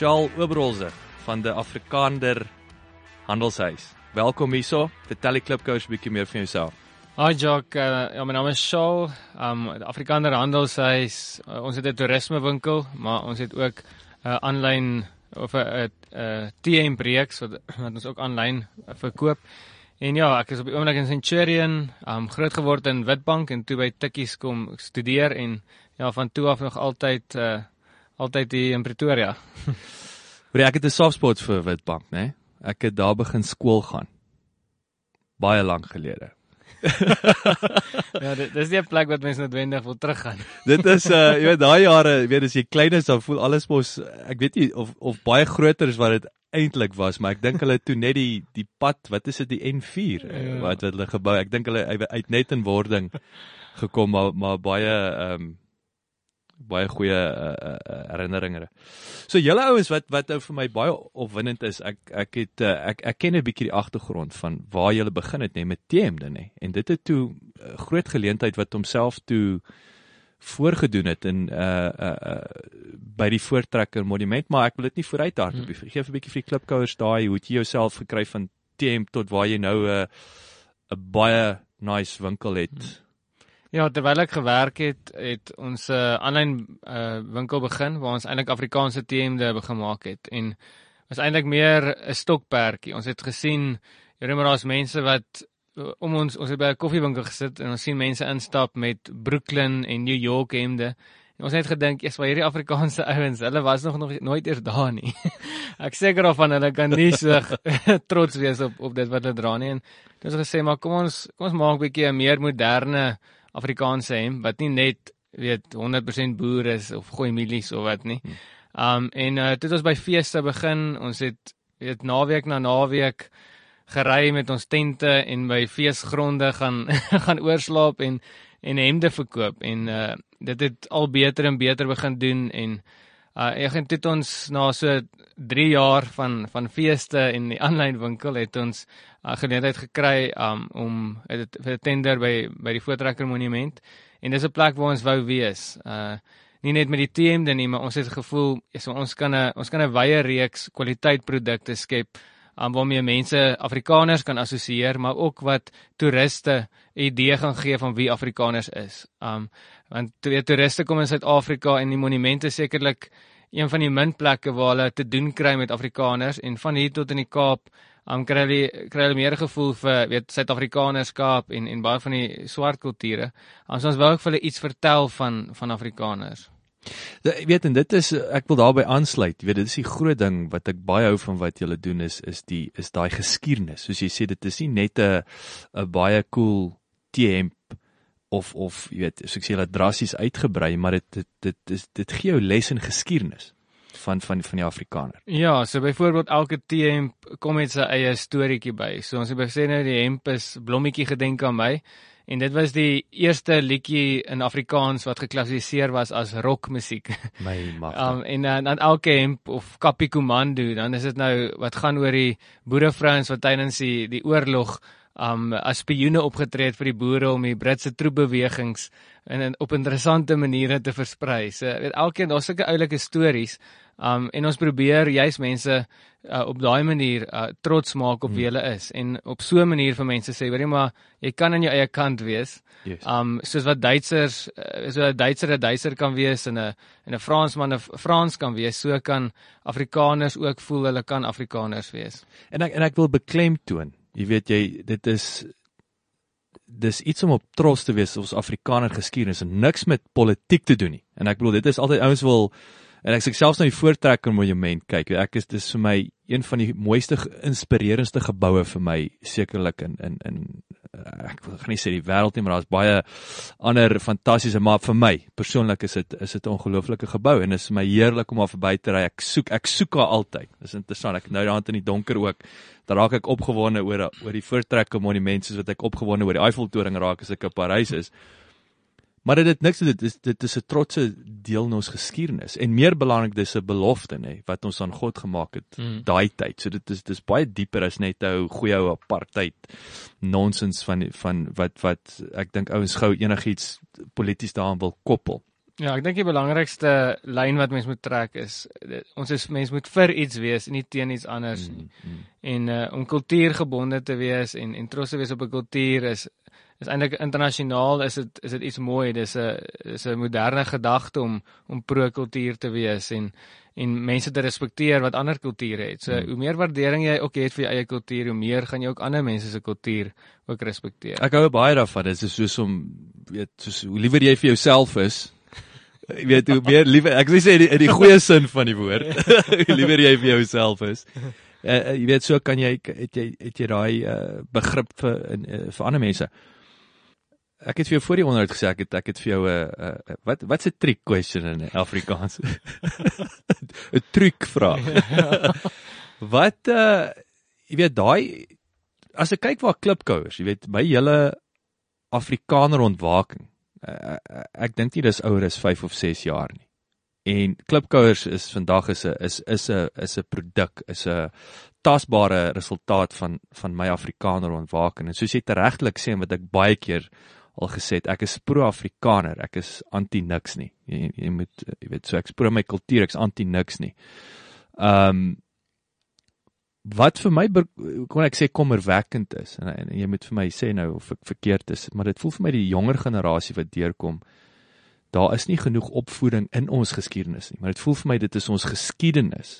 Shaal Oberholzer van die Afrikaner Handelshuis. Welkom hierso. Vertel die Klipkouers 'n bietjie meer van jouself. Hi Jock, uh, ja my naam is Shaal. Um Afrikaner Handelshuis. Uh, ons het 'n toerismewinkel, maar ons het ook 'n uh, aanlyn of 'n uh, uh, TM reeks wat wat ons ook aanlyn uh, verkoop. En ja, ek is op die oomblik in Centurion, um groot geword in Witbank en toe by Tikkies kom studeer en ja, van toe af nog altyd uh altyd hier in Pretoria. Hoor ek het 'n soft spot vir Witbank, né? Nee? Ek het daar begin skool gaan. Baie lank gelede. ja, dit dis nie 'n plek wat mense noodwendig wil teruggaan. dit is uh jy weet daai jare, jy weet as jy klein is dan voel alles mos ek weet nie of of baie groter is wat dit eintlik was, maar ek dink hulle toe net die die pad, wat is dit die N4 ja. wat wat hulle gebou. Ek dink hulle uit net in wording gekom maar maar baie ehm um, baie goeie uh, uh, herinneringe. So julle ouens wat wat nou vir my baie opwindend is, ek ek het uh, ek ek ken 'n bietjie die agtergrond van waar julle begin het nê met TM dan nê. En dit het toe 'n uh, groot geleentheid wat homself toe voorgedoen het in uh uh, uh by die voortrekker monument, maar ek wil dit nie vooruit hardop nie. Hmm. Geef 'n bietjie vir die klipkouers daai hoe jy jouself gekry van TM tot waar jy nou 'n uh, 'n baie nice winkel het. Hmm Ja, terwyl ek gewerk het, het ons 'n uh, aanlyn uh, winkel begin waar ons eintlik Afrikaanse T-hemde begin maak het en was eintlik meer 'n stokperdjie. Ons het gesien hier maar daar's mense wat uh, om ons ons het by 'n koffiewinkel gesit en ons sien mense instap met Brooklyn en New York hemde. En ons het gedink, "Eers waar hierdie Afrikaanse ouens, hulle was nog nog nooit eers daar nie." ek seker of van hulle kan nie so trots wees op op dit wat hulle dra nie. En dit is gesê, "Maar kom ons kom ons maak 'n bietjie 'n meer moderne Afrikaanse hemp wat nie net weet 100% boer is of gooi mielies of wat nie. Um en uh, toe het ons by feeste begin. Ons het weet naweek na naweek gery met ons tente en by feesgronde gaan gaan oorslaap en en hemde verkoop en uh dit het al beter en beter begin doen en uh ek het ons na so 3 jaar van van feeste en die aanlyn winkel het ons uh, geleentheid gekry um, om dit vir 'n tender by by die Voortrekker Monument en dis 'n plek waar ons wou wees. Uh nie net met die teemde nie, maar ons het gevoel so ons kan 'n ons kan 'n wye reeks kwaliteit produkte skep um, waarmee mense Afrikaners kan assosieer, maar ook wat toeriste 'n idee gaan gee van wie Afrikaners is. Um want twee toeriste kom in Suid-Afrika en die monumente sekerlik een van die min plekke waar hulle te doen kry met Afrikaners en van hier tot in die Kaap um, kry hulle kry hulle meer gevoel vir weet Suid-Afrikanerskap en en baie van die swart kulture. Ons ons wou ook vir hulle iets vertel van van Afrikaners. Ek weet en dit is ek wil daarbey aansluit. Jy weet dit is die groot ding wat ek baie hou van wat julle doen is is die is daai geskiedenis. Soos jy sê dit is nie net 'n 'n baie cool T-hemp of of jy weet, so ek sê dit drassies uitgebrei, maar dit dit dit dit, dit gee jou les in geskiedenis van van van die Afrikaner. Ja, so byvoorbeeld elke T-hemp kom met sy eie storieetjie by. So ons het gesê nou die hemp is blommetjie gedenk aan my en dit was die eerste liedjie in Afrikaans wat geklassifiseer was as rockmusiek. My mag. Um, en dan, dan elke hemp of Kappie Komando, dan is dit nou wat gaan oor die boerevrouens wat tydens die die oorlog um as spioene opgetree het vir die boere om die Britse troepbewegings in, in op interessante maniere te versprei. So weet elkeen daar's sulke oulike stories. Um en ons probeer juis mense uh, op daai manier uh, trots maak op wie hmm. hulle is en op so 'n manier vir mense sê, weet jy maar, jy kan aan jou eie kant wees. Yes. Um soos wat Duitsers uh, so 'n Duitser 'n Duitser kan wees en 'n en 'n Fransman 'n Frans kan wees, so kan Afrikaners ook voel hulle kan Afrikaners wees. En ek en ek wil beklemtoon jy weet jy dit is dis iets om op trots te wees ons Afrikaner geskiedenis en niks met politiek te doen nie. En ek bedoel dit is altyd ouens wil en ek sê selfs nou die voortrekker monument kyk. Ek is dis vir my een van die mooiste inspirerendste geboue vir my sekerlik in in in ek wil nie sê die wêreld nie, maar daar's baie ander fantastiese maar vir my persoonlik is dit is dit 'n ongelooflike gebou en dit is my heerlik om daar verby te ry. Ek soek ek soek haar altyd. Dis interessant. Ek nou daand in die donker ook. Dan raak ek opgewonde oor oor die voortrekke monumente soos wat ek opgewonde oor die Eiffeltoring raak as ek op Parys is. Maar dit het niks te dit is dit is 'n trotse deel van ons geskiedenis en meer belangrik dis 'n belofte nê wat ons aan God gemaak het Mm. daai tyd. So dit is dis baie dieper as net 'n ou goeie ou apartheid nonsens van van wat wat ek dink ouens gou enigiets polities daaraan wil koppel. Ja, ek dink die belangrikste lyn wat mens moet trek is dit, ons is mens moet vir iets wees en nie teen iets anders nie. Mm, mm. En uh, om kultuurgebonde te wees en en trots te wees op 'n kultuur is is eintlik internasionaal is dit is dit iets mooi. Dis 'n is 'n moderne gedagte om om pro-kultuur te wees en en mense te respekteer wat ander kulture het. So Hmm. hoe meer waardering jy ook het vir jou eie kultuur, hoe meer gaan jy ook ander mense se kultuur ook respekteer. Ek hou baie daarvan. Dit is soos om weet soos hoe liewer jy vir jouself is. Jy weet hoe meer liewer ek wil sê in die, die goeie sin van die woord. hoe liewer jy vir jouself is. Uh, uh, jy weet so kan jy het jy het jy daai uh, begrip vir in, uh, vir ander mense. Ek het vir jou voor die onderhoud gesê ek het ek het vir jou 'n uh, uh, wat wat's 'n trick question in Afrikaans? 'n Trick vraag. wat uh jy weet daai as ek kyk waar klipkouers, jy weet my hele Afrikaner ontwaking. Uh, ek dink nie dis ouer as 5 of 6 jaar nie. En klipkouers is vandag is 'n is is 'n is 'n produk, is 'n tasbare resultaat van van my Afrikaner ontwaking. En soos jy regtelik sê wat ek baie keer al gesê het, ek is pro-Afrikaner, ek is anti niks nie. Jy, jy moet jy weet so ek is pro my kultuur, ek's anti niks nie. Ehm um, wat vir my kon ek sê kommerwekkend is en, en jy moet vir my sê nou of ek verkeerd is, maar dit voel vir my die jonger generasie wat deurkom daar is nie genoeg opvoeding in ons geskiedenis nie, maar dit voel vir my dit is ons geskiedenis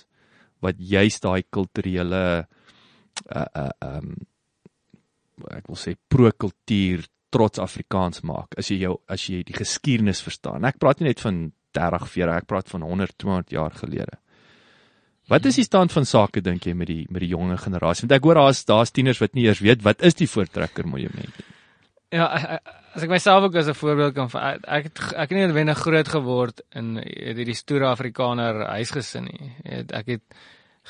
wat juist daai kulturele uh uh um ek wil sê pro-kultuur trots Afrikaans maak as jy jou as jy die geskiedenis verstaan. Ek praat nie net van 30, 40, ek praat van 100, 200 jaar gelede. Wat is die stand van sake dink jy met die met die jonger generasie? Want ek hoor daar's daar's tieners wat nie eers weet wat is die voortrekker monument nie. Ja, as ek myself ook as 'n voorbeeld kan ek ek het ek het nie noodwendig groot geword in hierdie stoere Afrikaner huisgesin nie. Ek het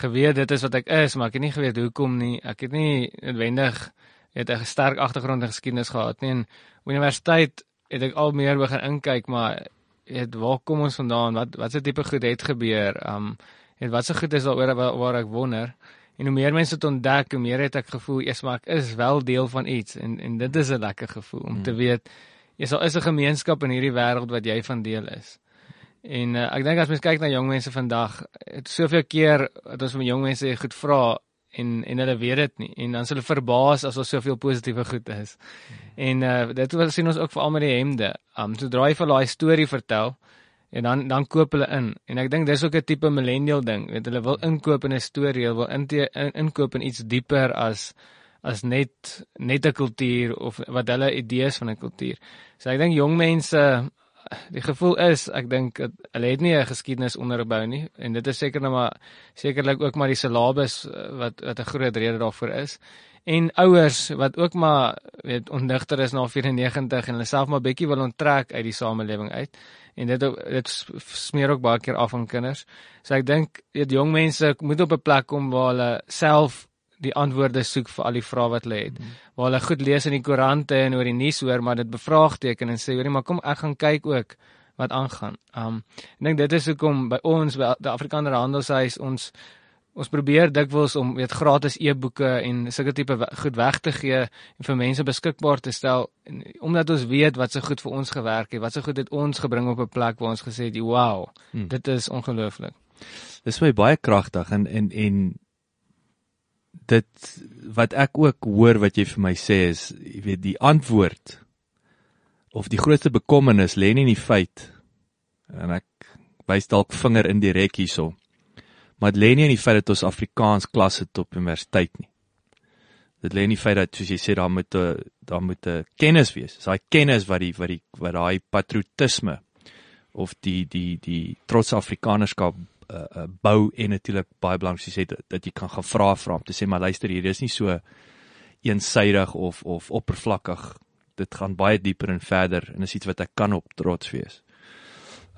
geweet dit is wat ek is, maar ek het nie geweet hoekom nie. Ek het nie noodwendig het 'n sterk agtergrond in geskiedenis gehad nie. En universiteit het ek al meer begin inkyk, maar het waar kom ons vandaan? Wat wat se tipe goed het gebeur? Um en wat se goed is daaroor waar, waar ek wonder? En hoe meer mense dit ontdek, hoe meer het ek gevoel, eers maar ek is wel deel van iets en en dit is 'n lekker gevoel om hmm. te weet jy's al is 'n gemeenskap in hierdie wêreld wat jy van deel is. En uh, ek dink as mens kyk na jong mense vandag, het soveel keer dat ons van jong mense goed vra en en hulle weet dit nie en dan hulle verbaas as daar soveel positiewe goed is. Hmm. En uh, dit wat sien ons ook veral met die hemde. Um sodra jy vir daai storie vertel, en dan dan koop hulle in en ek dink dis ook 'n tipe millennial ding weet hulle wil inkoop in 'n storie hulle wil in, in, inkoop in iets dieper as as net net 'n kultuur of wat hulle idees van 'n kultuur so ek dink jong mense die gevoel is ek dink hulle het nie 'n geskiedenis onderbou nie en dit is seker nou maar sekerlik ook maar die syllabus wat wat 'n groot rede daarvoor is en ouers wat ook maar weet ondigter is na 94 en hulle self maar bietjie wil onttrek uit die samelewing uit en dit dit smeer ook baie keer af aan kinders. So ek dink dit jong mense moet op 'n plek kom waar hulle self die antwoorde soek vir al die vrae wat hulle het. Mm. Waar hulle goed lees in die koerante en oor die nuus hoor, maar dit bevraagteken en sê, "Hoorie, maar kom ek gaan kyk ook wat aangaan." Um ek dink dit is hoekom by ons by die Afrikaner Handelshuis ons ons probeer dikwels om weet gratis e-boeke en sulke tipe goed weg te gee en vir mense beskikbaar te stel en, omdat ons weet wat se so goed vir ons gewerk het, wat se so goed het ons gebring op 'n plek waar ons gesê het, "Wow, hmm. dit is ongelooflik." Dis my baie kragtig en en en dit wat ek ook hoor wat jy vir my sê is, jy weet die antwoord of die grootste bekommernis lê nie in die feit en ek wys dalk vinger indirek hierso maar dit lê nie in die feit dat ons Afrikaans klas het op universiteit nie. Dit lê in die feit dat soos jy sê daar moet 'n daar moet 'n kennis wees. Dis daai kennis wat die wat die wat daai patriotisme of die die die trots Afrikanerskap uh, uh, bou en natuurlik baie belangrik is dat, dat jy kan gaan vra vra om te sê maar luister hier, dis nie so eensydig of of oppervlakkig. Dit gaan baie dieper en verder en is iets wat ek kan op trots wees.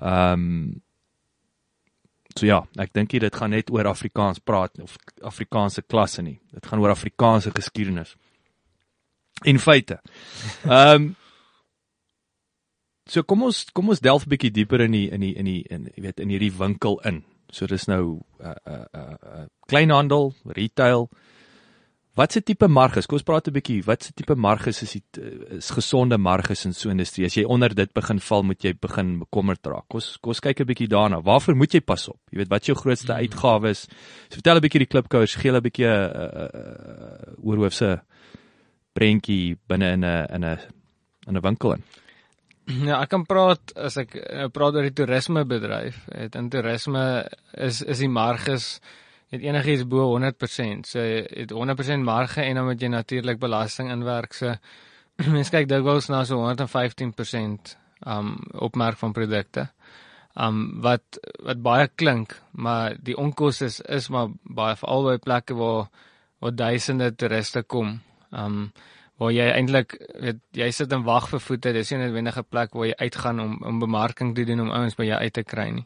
Ehm um, So ja, ek dink dit gaan net oor Afrikaans praat of Afrikaanse klasse nie. Dit gaan oor Afrikaanse geskiedenis. En feite. Ehm um, So kom ons kom ons delf 'n bietjie dieper in die in die in die in jy weet in hierdie winkel in. So dis nou 'n uh, 'n uh, 'n uh, uh, kleinhandel, retail. Wat se tipe marges? Kom ons praat 'n bietjie. Wat se tipe marges is die is gesonde marges in so 'n industrie? As jy onder dit begin val, moet jy begin bekommerd raak. Kom ons kom ons kyk 'n bietjie daarna. Waarvoor moet jy pas op? Jy weet wat jou grootste uitgawes is. So vertel 'n bietjie die klipkouers, gee 'n bietjie 'n uh, uh, uh, oorhoofse prentjie binne in 'n in 'n in 'n winkel in. Ja, ek kan praat as ek uh, praat oor die toerismebedryf. Het in toerisme is is die marges het enigiets bo 100%. So het 100% marge en dan moet jy natuurlik belasting inwerk. So mens kyk dikwels na so 115% um opmerk van produkte. Um wat wat baie klink, maar die onkoste is is maar baie veral by plekke waar waar duisende toeriste kom. Um waar jy eintlik weet jy sit en wag vir voete, dis nie 'n noodwendige plek waar jy uitgaan om om bemarking te doen om ouens by jou uit te kry nie.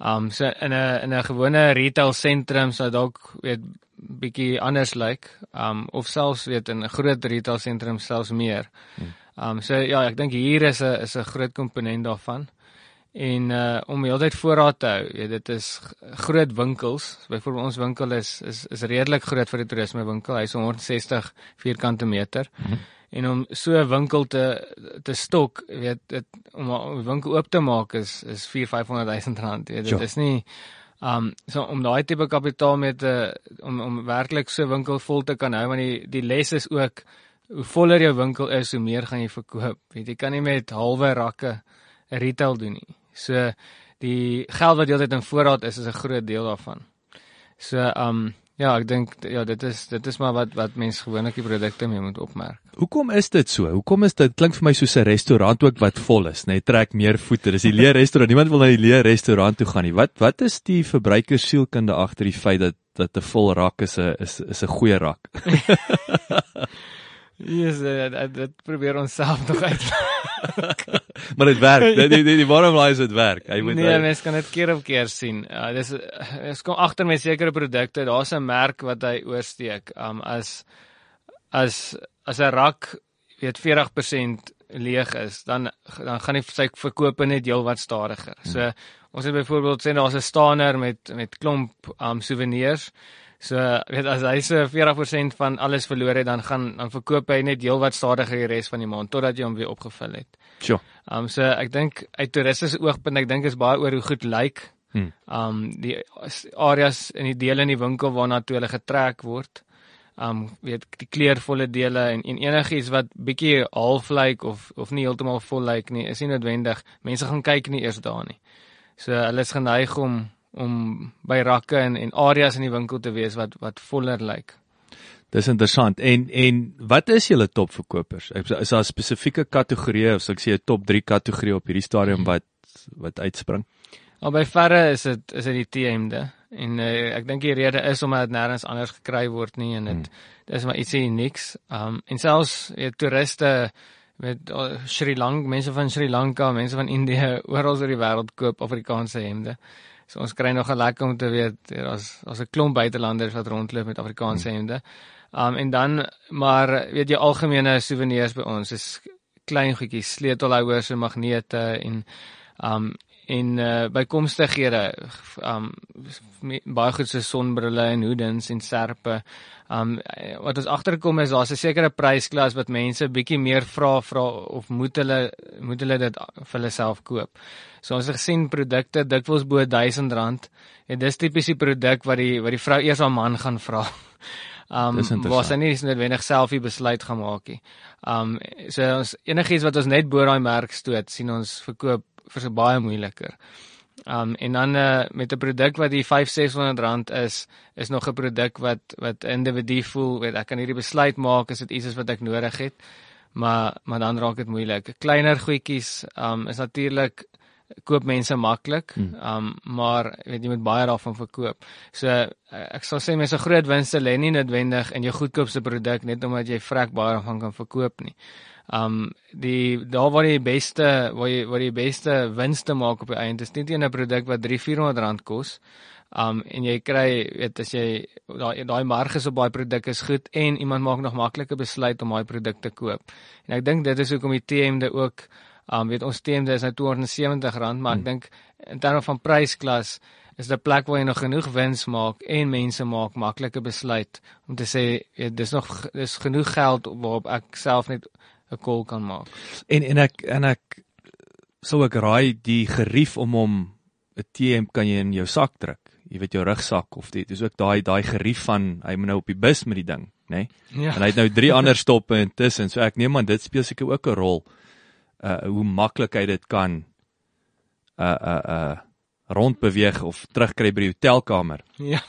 Um so in 'n in 'n gewone retail sentrum sou dalk weet bietjie anders lyk. Like, um of selfs weet in 'n groot retail sentrum selfs meer. Um so ja, ek dink hier is 'n is 'n groot komponent daarvan. En uh om heeltyd voorraad te hou, weet dit is groot winkels. Byvoorbeeld ons winkel is is is redelik groot vir die toerisme winkel. Hy's 160 vierkante meter. Mm -hmm en om so 'n winkel te te stok, weet dit om 'n winkel oop te maak is is 4-500 000 rand. Weet, dit sure. is nie um so om daai tipe kapitaal met te om om werklik so 'n winkel vol te kan hou want die die les is ook hoe voller jou winkel is, hoe meer gaan jy verkoop. Weet jy kan nie met halwe rakke retail doen nie. So die geld wat jy altyd in voorraad is is 'n groot deel daarvan. So um Ja, ek dink ja, dit is dit is maar wat wat mense gewoonlik die produkte mee moet opmerk. Hoekom is dit so? Hoekom is dit klink vir my soos 'n restaurant ook wat vol is, net trek meer voete. Dis die leë restaurant. Niemand wil na die leë restaurant toe gaan nie. Wat wat is die verbruikersielkunde agter die feit dat dat 'n vol rak is 'n is is 'n goeie rak? Yes, dit dit probeer ons self nog uit. maar dit werk. Die die die, die bottom line is dit werk. Hy moet Nee, mens kan dit keer op keer sien. Uh, dis is kom agter met sekere produkte. Daar's 'n merk wat hy oorsteek. Um as as as 'n rak weet 40% leeg is, dan dan gaan die sy verkope net heelwat stadiger. So hmm. ons het byvoorbeeld sê daar's 'n staner met met klomp um souvenirs. So weet as hy se 40% van alles verloor het, dan gaan dan verkoop hy net heelwat stadiger die res van die maand totdat jy hom weer opgevul het. Sjoe. Um so ek dink uit toeriste oogpunt, ek dink is baie oor hoe goed lyk. Hmm. Um die areas in die dele in die winkel waarna toe hulle getrek word. Um weet die kleurvolle dele en en enigiets wat bietjie half lyk of of nie heeltemal vol lyk nie, is nie noodwendig. Mense gaan kyk nie eers daar nie. So hulle is geneig om om by rakke en en areas in die winkel te wees wat wat voller lyk. Dis interessant. En en wat is julle topverkopers? Is daar spesifieke kategorieë of sal ek sê 'n top 3 kategorie op hierdie stadium wat wat uitspring? Al by verre is dit is dit die TM'de. En uh, ek dink die rede is omdat dit nêrens anders gekry word nie en dit hmm. dis maar ietsie niks. Um en selfs ja, toeriste met uh, Sri Lanka, mense van Sri Lanka, mense van Indië oral oor die wêreld koop Afrikaanse hemde. So ons kry nog 'n lekker om te weet daar's daar's 'n klomp buitelanders wat rondloop met Afrikaanse hmm. hemde. Um en dan maar weet jy algemene souvenirs by ons is klein goedjies, sleutelhouers en magnete en um en uh, bykomstighede um baie goed se sonbrille en hoedens en serpe. Um wat ons agterkom is daar's 'n sekere prysklas wat mense bietjie meer vra vra of moet hulle moet hulle dit vir hulle self koop. So ons het gesien produkte dikwels bo R1000 en dis tipies die produk wat die wat die vrou eers aan man gaan vra. Um was hy nie noodwendig self die besluit gemaak nie. Um so ons enigiets wat ons net bo daai merk stoot, sien ons verkoop vir so baie moeiliker. Um en dan uh, met 'n produk wat die 5600 rand is, is nog 'n produk wat wat individu voel, weet ek kan hierdie besluit maak as dit iets is wat ek nodig het. Maar maar dan raak dit moeilik. Kleiner goedjies um is natuurlik koop mense maklik. Um maar weet jy moet baie daarvan verkoop. So uh, ek sal sê mense groot winste lê nie noodwendig in jou goedkoopste produk net omdat jy vrek baie daarvan kan verkoop nie. Um die daar waar jy beste waar jy waar jy beste winste maak op die einde is nie teen 'n produk wat 3-400 rand kos. Um en jy kry weet as jy daai daai marges op daai produk is goed en iemand maak nog maklike besluit om daai produk te koop. En ek dink dit is hoekom die TMD ook um weet ons TMD is nou R270, maar ek Hmm. dink in terme van prysklas is dit 'n plek waar jy nog genoeg wins maak en mense maak maklike besluit om te sê weet, dis nog dis genoeg geld waarop ek self net 'n call kan maak. En en ek en ek sou ek raai die gerief om hom 'n TM kan jy in jou sak druk. Jy weet jou rugsak of dit is ook daai daai gerief van hy moet nou op die bus met die ding, nê? Nee? Ja. En hy het nou drie ander stoppe intussen, so ek neem aan dit speel seker ook 'n rol. Uh hoe maklik hy dit kan uh uh uh rondbeweeg of terugkry by die hotelkamer. Ja.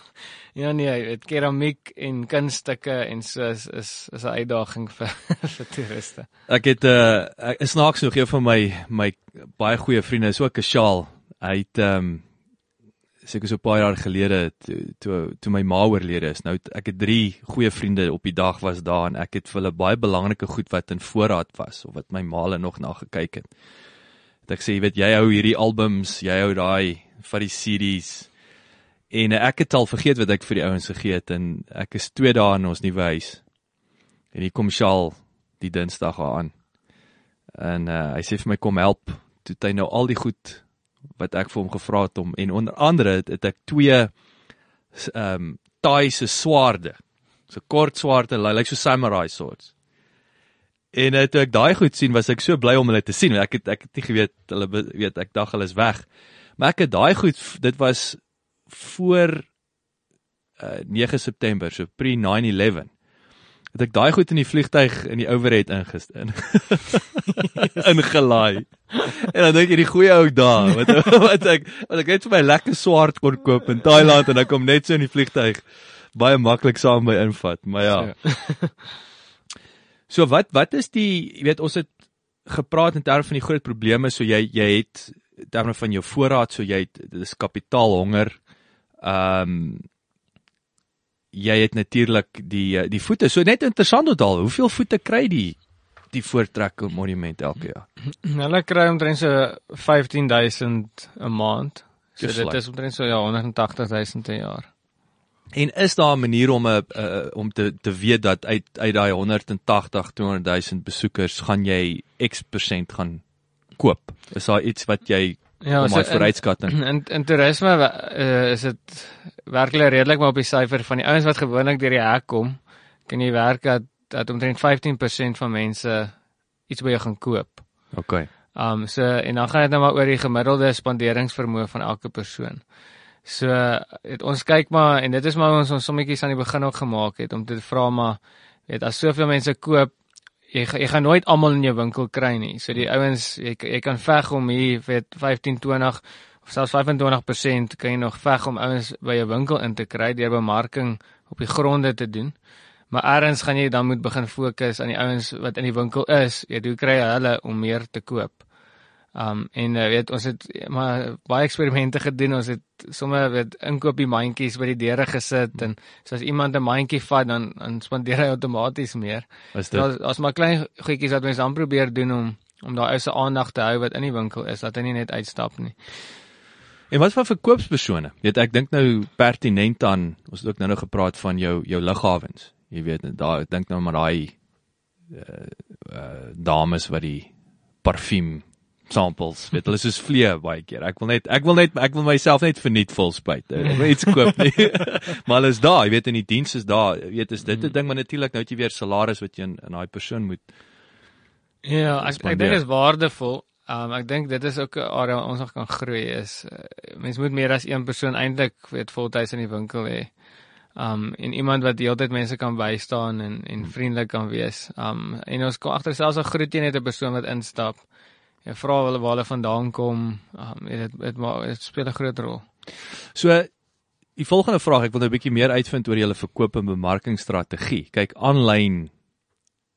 Ja nee, jy weet keramiek en kunststukke en so is is is 'n uitdaging vir vir toeriste. Ek het 'n uh, ek snaaks nog een van my my baie goeie vriende is ook 'n sjaal. Hy het ehm um, seker so 'n paar jaar gelede toe toe, toe my ma oorlede is. Nou ek het drie goeie vriende op die dag was daar en ek het vir hulle baie belangrike goed wat in voorraad was of wat my ma hulle nog na gekyk het. Het ek sê jy weet jy hou hierdie albums, jy hou daai van die CD's. En uh, ek het al vergeet wat ek vir die ouens gegee het en ek is 2 dae in ons nuwe huis. En hier kom Shaal die Dinsdag aan. En uh, hy sê vir my kom help. Toe het hy nou al die goed wat ek vir hom gevra het om en onder andere het, het ek twee ehm um, Thai se swaarde. So kort swaarde, lyk like so samurai swords. En uh, toe ek daai goed sien, was ek so bly om hulle te sien. Ek het ek het nie geweet hulle weet ek dink hulle is weg. Maar ek het daai goed dit was voor uh, 9 September, so pre 9/11 het ek daai goed in die vliegtyg in die overhead inges in ingelaai. En dan dink jy die goeie ou dae wat wat ek wat ek net vir my lekker swart kon koop in Thailand en ek kom net so in die vliegtyg baie maklik saam by invat. Maar ja. So wat wat is die jy weet ons het gepraat in terme van die groot probleme so jy jy het terme van jou voorraad so jy dis kapitaalhonger. Ehm um, jy het natuurlik die eh, die voete. So net interessant onthou, hoeveel voete kry die die voortrek monument elke jaar? Hulle kry omtrent so 15000 'n maand. So Dis dit like. is omtrent so ja 180000 per jaar. En is daar 'n manier om 'n uh, om te te weet dat uit uit daai 180 200000 besoekers gaan jy X% gaan koop? Is daar iets wat jy Ja, so my in- vooruitskatting? In in toerisme uh, is dit werklik redelik maar op die syfer van die ouens wat gewoonlik deur die hek kom, kan jy werk dat dat omtrent 15% van mense iets by jou gaan koop. Okay. Um so en dan gaan dit nou maar oor die gemiddelde spanderingsvermoë van elke persoon. So het ons kyk maar en dit is maar ons ons sommetjies aan die begin ook gemaak het om te vra maar weet as soveel mense koop jy jy gaan nooit almal in jou winkel kry nie. So die ouens jy jy kan veg om hier weet 15 20 of selfs 25% kan jy nog veg om ouens by jou winkel in te kry deur bemarking op die gronde te doen. Maar eers gaan jy dan moet begin fokus aan die ouens wat in die winkel is. Jy hoe kry hulle om meer te koop? Um en uh, weet ons het maar baie eksperimente gedoen. Ons het sommer weet inkoopie mandjies by die deure gesit en so as iemand 'n mandjie vat dan dan spandeer hy outomaties meer. Daar's daar's maar klein goedjies wat mense dan probeer doen om om daai ou se aandag te hou wat in die winkel is, dat hy nie net uitstap nie. En wat van verkoopspersone? Weet ek dink nou pertinent aan ons het ook nou nog gepraat van jou jou lughawens. Jy weet daar ek dink nou maar daai uh, uh dames wat die parfuum samples, weet hulle soos vlee baie keer. Ek wil net ek wil net ek wil myself net verniet vol spyt. Ek wil iets koop nie. maar hulle is daar, jy weet in die diens is daar. Jy weet is dit 'n ding maar natuurlik nou het jy weer salaris wat jy in, in daai persoon moet. Ja, ek ek dink dit is waardevol. Um ek dink dit is ook 'n area waar ons nog kan groei is. Uh, mens moet meer as een persoon eintlik weet voltyds in die winkel hê. Um en iemand wat die hele tyd mense kan bystaan en en vriendelik kan wees. Um en ons kom agter selfs 'n groet jy net 'n persoon wat instap. Jy vra hulle waar hulle vandaan kom. Um dit dit maar dit speel 'n groot rol. So die volgende vraag, ek wil nou 'n bietjie meer uitvind oor julle verkoop en bemarkingsstrategie. Kyk, aanlyn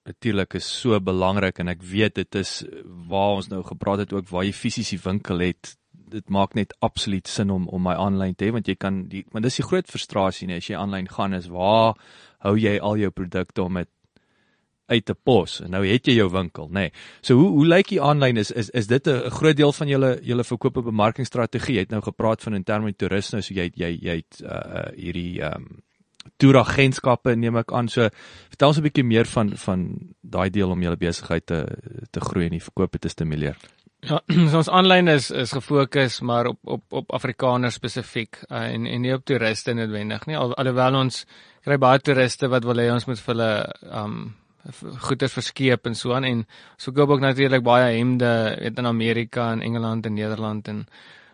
natuurlik is so belangrik en ek weet dit is waar ons nou gepraat het ook waar jy fisies die winkel het dit maak net absoluut sin om om my aanlyn te hê want jy kan die want dis die groot frustrasie nee as jy aanlyn gaan is waar hou jy al jou produkte om dit uit te pos en nou het jy jou winkel nê nee. so hoe hoe lyk die aanlyn is is is dit 'n groot deel van julle julle verkoop en bemarkingstrategie jy het nou gepraat van in terme toerisme so jy jy jy het uh, hierdie ehm um, toeragentskappe neem ek aan. So vertel ons 'n bietjie meer van van daai deel om julle besigheid te te groei en die verkoop te stimuleer. Ja, so ons aanlyn is is gefokus maar op op op Afrikaners spesifiek uh, en en nie op toeriste noodwendig nie. Al, alhoewel ons kry baie toeriste wat wil hê ons moet vir hulle um goeder verskeep en so aan. En so koop ook natuurlik baie hemde weet in Amerika en Engeland en Nederland en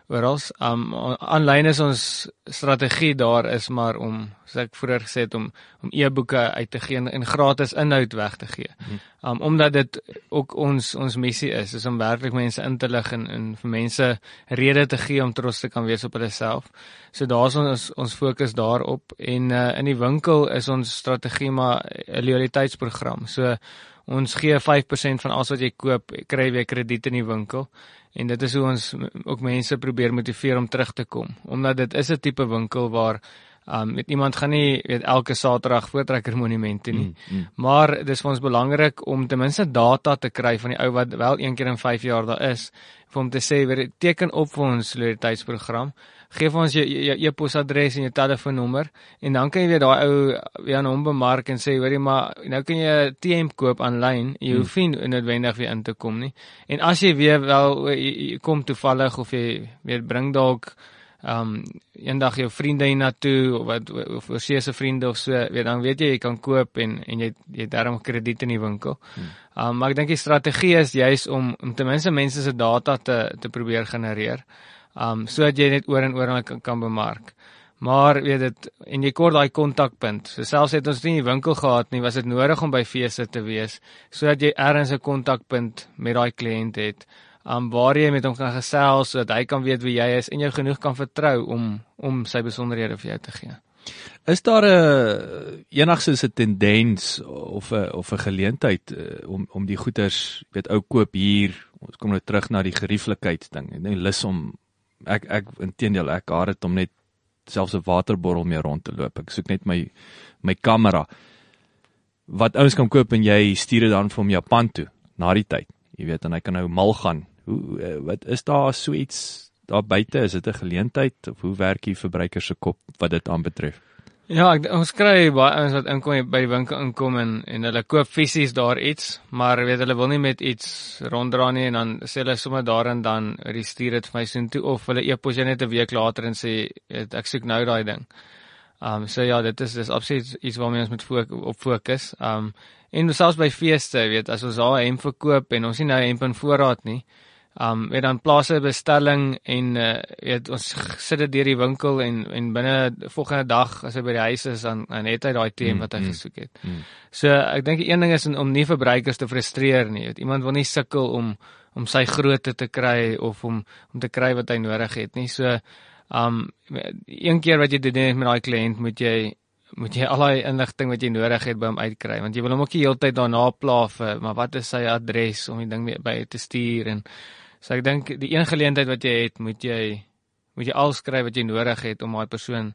oral. Um aanlyn is ons strategie daar is maar om soos ek vroeër gesê het om om e-boeke uit te gee en gratis inhoud weg te gee. Mhm. Um omdat dit ook ons ons missie is, is om werklik mense in te lig en en vir mense rede te gee om trots te kan wees op hulle self. So daar's ons ons fokus daarop en uh, in die winkel is ons strategie maar 'n loyaliteitsprogram. So ons gee 5% van alles wat jy koop, kry jy krediet in die winkel. En dit is hoe ons ook mense probeer motiveer om terug te kom. Omdat dit is 'n tipe winkel waar um met iemand gaan nie weet elke Saterdag voortrekker monumente nie. Mm, mm. maar dis vir ons belangrik om ten minste data te kry van die ou wat wel een keer in 5 jaar daar is vir hom te sê weer teken op vir ons loyaliteitsprogram gee vir ons jou e-posadres en jou telefoonnommer en dan kan jy weer daai ou weer aan hom bemark en sê hoorie maar nou kan jy 'n TM koop aanlyn jy hoef hmm. nie noodwendig weer in te kom nie en as jy weer wel jy, jy kom toevallig of jy weer bring dalk um eendag jou vriende hiernatoe of wat of oorsee se vriende of so weet dan weet jy jy kan koop en en jy jy darm krediet in die winkel. Hmm. Um maar ek dink die strategie is juis om om ten minste mense se data te te probeer genereer um sodat jy net oor en oor kan, kan bemark. Maar weet dit en jy kort daai kontakpunt. So selfs het ons nie 'n winkel gehad nie, was dit nodig om by feeste te wees sodat jy ergens 'n kontakpunt met daai kliënt het. Um waar jy met hom kan gesels sodat hy kan weet wie jy is en jou genoeg kan vertrou om om sy besonderhede vir jou te gee. Is daar 'n enigstens 'n tendens of 'n of 'n geleentheid uh, om om die goeders weet ou koop hier ons kom nou terug na die gerieflikheid ding. Dink lus om ek ek intedeel ek haat dit om net selfs 'n waterbottel mee rond te loop. Ek soek net my my kamera wat ouens kan koop en jy stuur dit dan vir hom Japan toe na die tyd. Jy weet en hy kan nou mal gaan. Hoe eh, wat is daar so iets daar buite? Is dit 'n geleentheid of hoe werk die verbruiker se kop wat dit aanbetref? Ja, ek, ons kry baie ouens wat inkom by die winkel inkom en en hulle koop fisies daar iets, maar weet hulle wil nie met iets ronddra nie en dan sê hulle sommer daarin dan restuur dit vir my soheen toe of hulle e-pos jy net 'n week later en sê weet, ek soek nou daai ding. Um so ja, dit is dis absoluut iets waarmee ons moet fok op fokus. Um en selfs by feeste, weet as ons daar 'n hemp verkoop en ons nie nou hemp in voorraad nie, Um weet dan plaas 'n bestelling en uh weet ons sit dit deur die winkel en en binne volgende dag as hy by die huis is dan dan het hy daai teen mm, wat hy mm, gesoek het. Mm. So ek dink die een ding is om nie verbruikers te frustreer nie. Weet, iemand wil nie sukkel om om sy grootte te kry of om om te kry wat hy nodig het nie. So um een keer wat jy dit doen met daai kliënt moet jy moet jy al daai inligting wat jy nodig het by hom uitkry want jy wil hom ook die hele tyd daarna pla vir maar wat is sy adres om die ding by te stuur en So ek dink die een geleentheid wat jy het, moet jy moet jy alskryf wat jy nodig het om daai persoon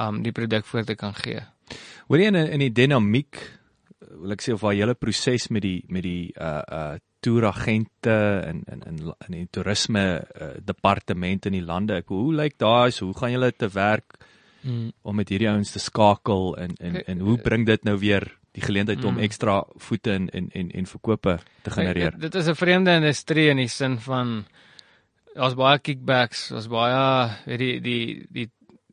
um die produk voor te kan gee. Hoor jy in in die dinamiek wil ek sê of waar julle proses met die met die uh uh toeragente en in in in die toerisme uh, departement in die lande. Ek hoe lyk daai so hoe gaan julle te werk hmm. om met hierdie ouens te skakel en en en hoe bring dit nou weer die geleentheid om mm. ekstra voete in en en en verkope te genereer. Dit, dit is 'n vreemde industrie in die sin van daar's baie kickbacks, daar's baie weet die die die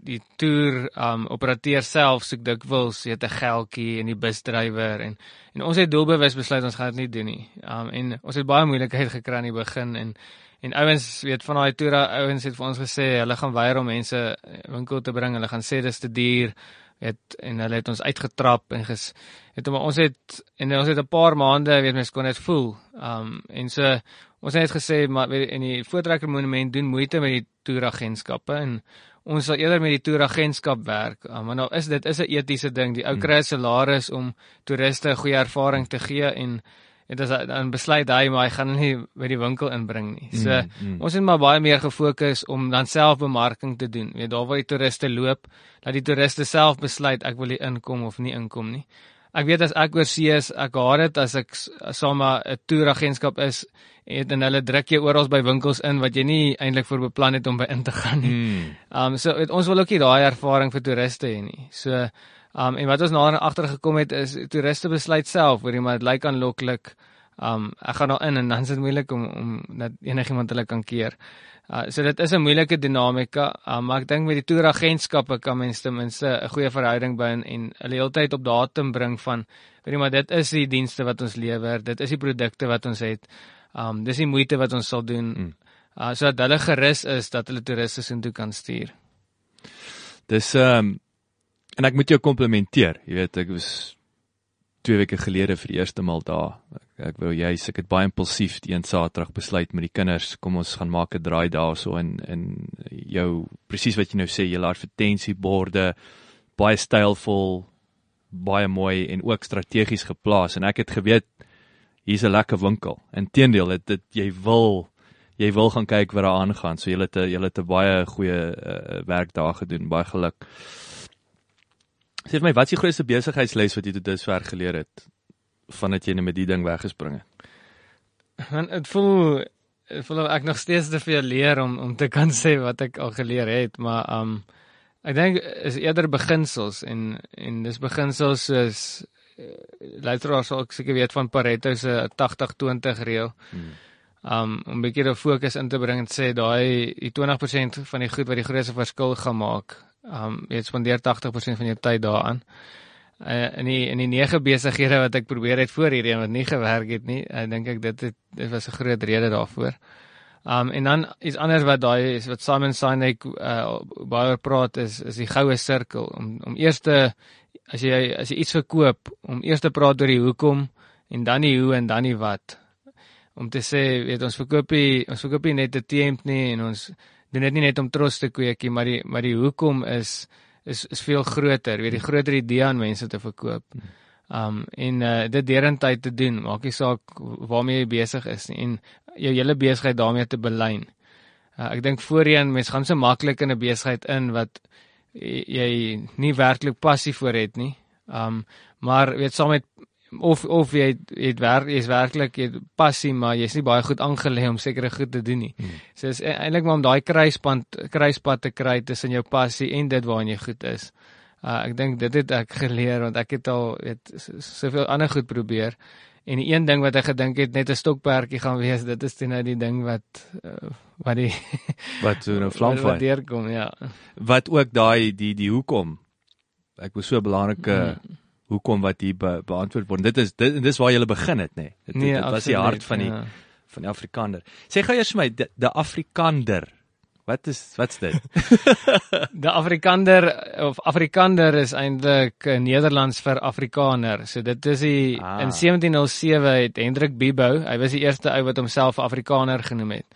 die toer um operateur self soek dikwels weet 'n geldjie en die busdrywer en en ons het doelbewus besluit ons gaan dit nie doen nie. Um en ons het baie moeilikheid gekry aan die begin en en ouens weet van daai toer ouens het vir ons gesê hulle gaan weier om mense winkel te bring. Hulle gaan sê dis te duur het en hulle het ons uitgetrap en ges het ons het en ons het 'n paar maande weet mens kon dit voel. Um en so ons het gesê maar weet in die Voortrekker Monument doen moeite met die toeragentskappe en ons sal eerder met die toeragentskap werk. Um, maar nou is dit is 'n etiese ding. Die ou Hmm. kry 'n salaris om toeriste 'n goeie ervaring te gee en dit is dan besluit hy maar hy gaan nie by die winkel inbring nie. So Mm, mm. ons het maar baie meer gefokus om dan self bemarking te doen. Weet daar waar die toeriste loop, dat die toeriste self besluit ek wil hier inkom of nie inkom nie. Ek weet as ek oor see is, ek haat dit as ek s- saam met 'n toeragentskap is en en hulle druk jou oral by winkels in wat jy nie eintlik voor beplan het om by in te gaan nie. Mm. Um so het, ons wil ook nie daai ervaring vir toeriste hê nie. So um en wat ons nader agter gekom het is toeriste besluit self oor iemand lyk aanloklik. Um ek gaan daar in en dan is dit moeilik om om dat enigiemand hulle kan keer. Uh so dit is 'n moeilike dinamika, um, maar ek dink met die toeragentskappe kan mens ten minste 'n goeie verhouding bou en, en hulle heeltyd op datum bring van weet jy maar dit is die dienste wat ons lewer, dit is die produkte wat ons het. Um dis die moeite wat ons sal doen. Mm. Uh sodat hulle gerus is dat hulle toeriste soontoe kan stuur. Dis ehm um, en ek moet jou komplimenteer. Jy weet ek was twee weke gelede vir die eerste maal daar. Ek, ek wou juis ek het baie impulsief die een Saterdag besluit met die kinders kom ons gaan maak 'n draai daarso en en jou presies wat jy nou sê, laat advertensieborde baie stylvol, baie mooi en ook strategies geplaas en ek het geweet hier's 'n lekker winkel. Inteendeel, dit, dit jy wil jy wil gaan kyk wat daar aangaan. So jy het jy het 'n baie goeie uh, werk daar gedoen. Baie geluk. Sê vir my, wat is die grootste besigheidsles wat jy tot dusver geleer het vandat jy net met die ding weggespring het? Want dit voel dit voel ek nog steeds te veel leer om om te kan sê wat ek al geleer het, maar um ek dink is eerder beginsels en en dis beginsels soos uh, luisteraars sal ook seker weet van Pareto se 80-20 reël. Hmm. Um om 'n bietjie die fokus in te bring en sê daai die 20% van die goed wat die grootste verskil gaan maak. Um jy spandeer 80% van jou tyd daaraan. Uh, in die in die nege besighede wat ek probeer het voor hierdie een wat nie gewerk het nie, ek dink ek dit het, dit was 'n groot rede daarvoor. Um en dan iets anders wat daai is wat Simon Sinek uh, baie oor praat is is die goue sirkel om om eers te as jy as jy iets verkoop om eers te praat oor die hoekom en dan die hoe en dan die wat. Om te sê, weet ons verkoop nie ons verkoop nie net 'n T-hemp nie en ons doen dit nie net om trots te kweek nie, maar die maar die hoekom is is is veel groter, weet die groter idee aan mense te verkoop. Um en uh, dit derentyd te doen, maak nie saak waarmee jy besig is nie en jou hele besigheid daarmee te belyn. Uh, ek dink voorheen mense gaan so maklik in 'n besigheid in wat jy nie werklik passie vir het nie. Um maar weet saam met of of jy het, het werk jy's werklik jy het passie maar jy's nie baie goed aangelê om sekere goed te doen nie. Hmm. So is e- eintlik maar om daai kruispunt kruispad te kry tussen jou passie en dit waarin jy goed is. Uh ek dink dit het ek geleer want ek het al weet soveel ander goed probeer. En die een ding wat ek gedink het net 'n stokperdjie gaan wees, dit is toe nou die ding wat uh, wat die Wat so nou wat, vlam wat van. deurkom, ja. Wat ook daai die die hoekom. Ek was so 'n belangrike Mm. Hoekom wat hier be, beantwoord word. Dit is dit dis waar jy begin het, nê. Nee. Dit, Nee, dit was die hart van die ja. van die Afrikaner. Sê gou eers vir my, die, die Afrikander. Wat is wat's dit? Die Afrikaner of Afrikander is eintlik uh, Nederlands vir Afrikaner. So dit is die Ah. in 1707 het Hendrik Bibo, hy was die eerste ou wat homself Afrikaner genoem het.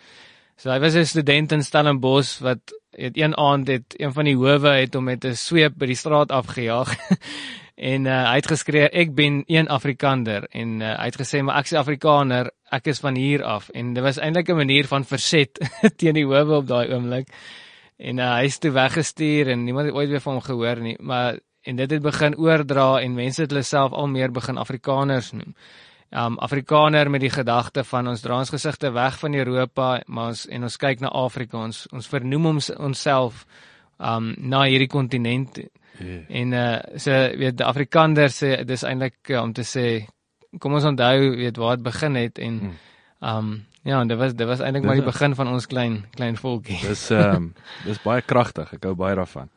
So hy was 'n student in Stellenbosch wat het een aand het een van die howe het hom met 'n sweep by die straat afgejaag. en uh, hy het geskree ek ben een Afrikander en uh, hy het gesê maar ek is Afrikaner, ek is van hier af en dit was eintlik 'n manier van verset teen die howe op daai oomblik. En uh, hy is toe weggestuur en niemand het ooit weer van hom gehoor nie, maar en dit het begin oordra en mense het hulle self al meer begin Afrikaners noem. Um Afrikaner met die gedagte van ons dra ons gesigte weg van Europa, maar ons en ons kyk na Afrika. Ons ons vernoem ons onsself um na hierdie kontinent Yeah. en uh so weet die Afrikaner sê dis eintlik uh, om te sê kom ons onthou weet waar dit begin het en Mm. um ja, en dit was dit was eintlik maar die begin van ons klein klein volkie. Dis ehm um, dis baie kragtig. Ek hou baie daarvan.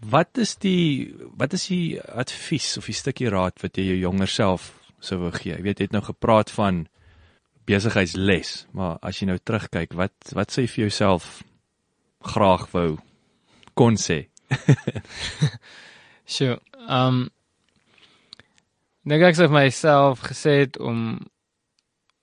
Wat is die wat is die advies of die stukkie raad wat jy jou jonger self sou wou gee? Jy weet jy het nou gepraat van besigheidsles, maar as jy nou terugkyk, wat wat sê jy vir jouself graag wou kon sê? Sjoe. Um Dink ek vir myself gesê het om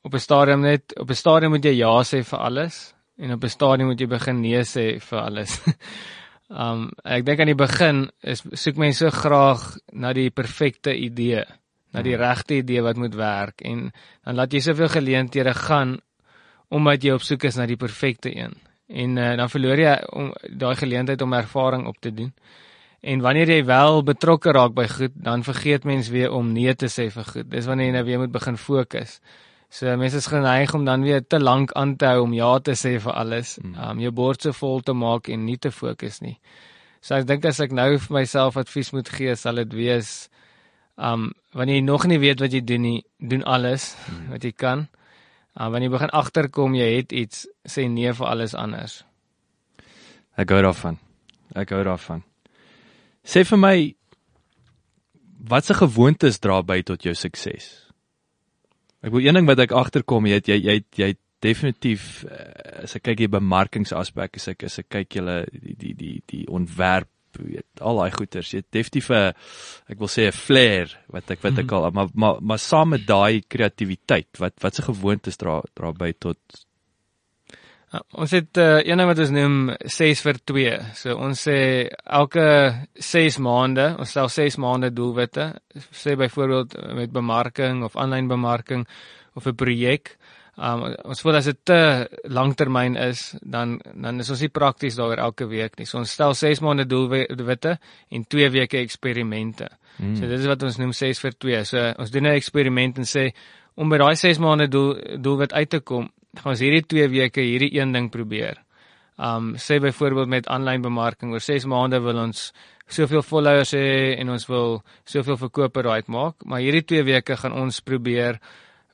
op 'n stadium net op 'n stadium moet jy ja sê vir alles en op 'n stadium moet jy begin nee sê vir alles. um ek dink aan die begin is soek mense so graag na die perfekte idee, na die regte idee wat moet werk en dan laat jy soveel geleenthede gaan omdat jy op soek is na die perfekte een. En uh, dan verloor jy om daai geleentheid om ervaring op te doen. En wanneer jy wel betrokke raak by goed, dan vergeet mens weer om nee te sê vir goed. Dis wanneer jy nou weer moet begin fokus. So mense is geneig om dan weer te lank aan te hou om ja te sê vir alles. Hmm. Um jou bord so vol te maak en nie te fokus nie. So ek dink as ek nou vir myself advies moet gee, sal dit wees um wanneer jy nog nie weet wat jy doen nie, doen alles hmm. wat jy kan. Um wanneer jy begin agterkom jy het iets, sê nee vir alles anders. Ek gou daarvan. Ek gou daarvan. Sê vir my watse gewoontes dra by tot jou sukses? Ek wil een ding wat ek agterkom, jy jy jy jy definitief uh, as ek kyk hier bemarkingsaspek is ek as ek kyk julle die die die die ontwerp weet al daai goeters jy definitief 'n ek wil sê 'n flair wat ek wat ek mhm. al maar maar maar saam met daai kreatiwiteit wat wat se gewoontes dra dra by tot Uh, ons het uh, een ding wat ons noem 6 vir 2. So ons sê elke 6 maande, ons stel 6 maande doelwitte. Sê byvoorbeeld met bemarking of aanlyn bemarking of 'n projek. Um ons voel as dit te langtermyn is, dan dan is ons nie prakties daaroor elke week nie. So ons stel 6 maande doelwitte en 2 weke eksperimente. Hmm. So dit is wat ons noem 6 vir 2. So ons doen 'n eksperiment en sê om by daai 6 maande doel doelwit uit te kom, gaan ons hierdie 2 weke hierdie een ding probeer. Um sê byvoorbeeld met aanlyn bemarking oor 6 maande wil ons soveel followers hê en ons wil soveel verkope right maak, maar hierdie 2 weke gaan ons probeer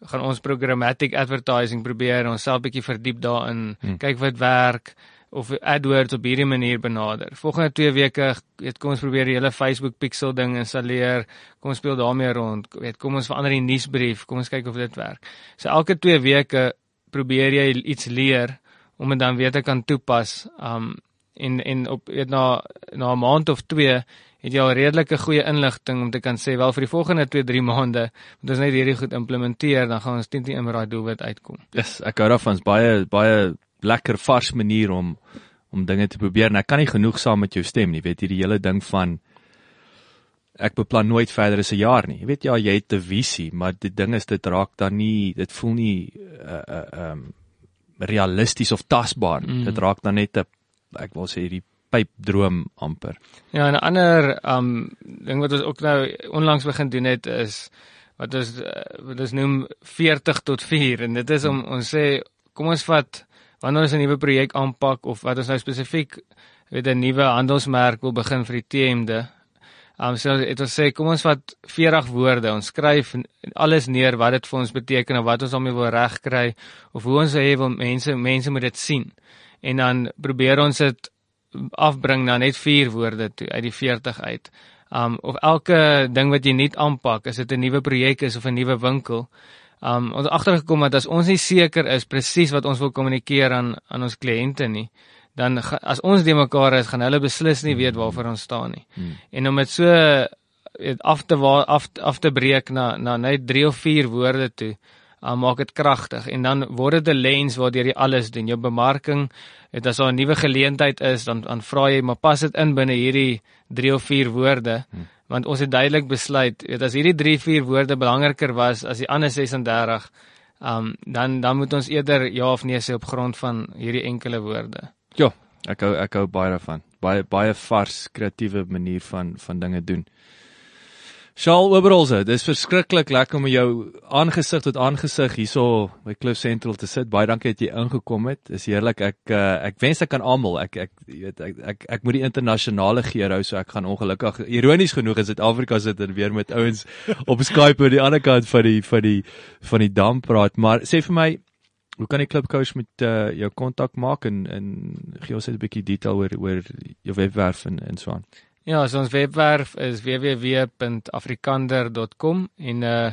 gaan ons programmatic advertising probeer en onsself bietjie verdiep daarin, hmm. kyk wat werk of AdWords op hierdie manier benader. Volgende 2 weke, weet kom ons probeer die hele Facebook pixel ding installeer. Kom ons speel daarmee rond. Weet kom ons verander die nuusbrief. Kom ons kyk of dit werk. So elke 2 weke probeer jy iets leer om dit dan weer te kan toepas. Um en en op weet na na 'n maand of 2 het jy al redelike goeie inligting om te kan sê wel vir die volgende 2 3 maande moet ons net hierdie goed implementeer dan gaan ons teen teen met daai doelwit uitkom. Ja, yes, ek hou daarvan. Baie baie lekker vars manier om om dinge te probeer. En ek kan nie genoeg saam met jou stem nie. Weet jy die hele ding van ek beplan nooit verder as 'n jaar nie. Jy weet ja, jy het 'n visie, maar die ding is dit raak dan nie, dit voel nie uh uh um realisties of tasbaar. Mm. Dit raak dan net 'n ek wil sê hierdie pypdroom amper. Ja, 'n ander um ding wat ons ook nou onlangs begin doen het is wat ons wat ons noem 40 tot 4 en dit is om ons sê kom ons vat wanneer ons 'n nuwe projek aanpak of wat ons nou spesifiek weet 'n nuwe handelsmerk wil begin vir die TMde Um so dit ons sê kom ons vat 40 woorde, ons skryf alles neer wat dit vir ons beteken of wat ons daarmee wil regkry of hoe ons wil hê mense mense moet dit sien. En dan probeer ons dit afbring na net 4 woorde toe uit die 40 uit. Um of elke ding wat jy net aanpak, as dit 'n nuwe projek is of 'n nuwe winkel, um ons agtergekom dat as ons nie seker is presies wat ons wil kommunikeer aan aan ons kliënte nie, dan as ons die mekaar is, gaan hulle beslis nie weet waarvoor ons staan nie. Hmm. En om dit so weet af te af af te breek na na net 3 of 4 woorde toe, uh, maak dit kragtig en dan word dit 'n lens waardeur jy alles doen. Jou bemarking, dit as daar 'n nuwe geleentheid is, dan dan vra jy maar pas dit in binne hierdie 3 of 4 woorde. Hmm. Want ons het duidelik besluit, weet as hierdie 3 4 woorde belangriker was as die ander 36, um, dan dan moet ons eerder ja of nee sê op grond van hierdie enkele woorde. Ja, ek hou ek hou baie daarvan. Baie baie vars, kreatiewe manier van van dinge doen. Shaal Oberholze, dis verskriklik lekker om jou aangesig tot aangesig hierso by Cliff Central te sit. Baie dankie dat jy ingekom het. Dis heerlik. Ek uh, ek wens ek kan almal. Ek ek weet ek, ek ek moet die internasionale geer hou so ek gaan ongelukkig ironies genoeg in Suid-Afrika sit en weer met ouens op Skype aan die ander kant van die van die van die dam praat. Maar sê vir my, Hoe kan die klubcoach met uh, jou kontak maak en en gee ons net 'n bietjie detail oor oor jou webwerf en en so aan. Ja, so ons webwerf is www.afrikander.com en uh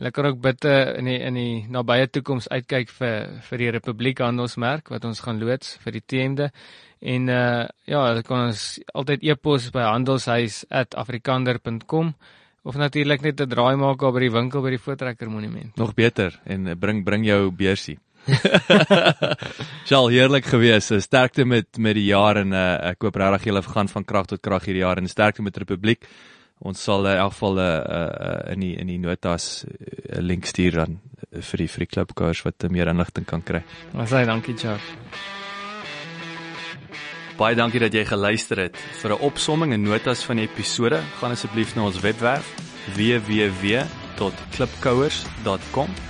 Hulle kan ook bitte in die in die nabye toekoms uitkyk vir vir die Republiek handelsmerk wat ons gaan loods vir die TMde. En uh ja, hulle kan ons altyd e-pos by handelshuis@afrikander.com of natuurlik net 'n draai maak by die winkel by die Voortrekker Monument. Nog beter en eh, bring bring jou beursie. Sal heerlik gewees. Sterkte met met die jaar en uh, ek hoop regtig julle gaan van krag tot krag hierdie jaar en sterkte met Republiek. Ons sal in elk geval uh, uh, in die in die notas 'n uh, link stuur dan vir die vir die klubkaars wat meer inligting kan kry. Sê dankie, Charles. Baie dankie dat jy geluister het. Vir 'n opsomming en notas van die episode, gaan asseblief na ons webwerf www.klipkouers.com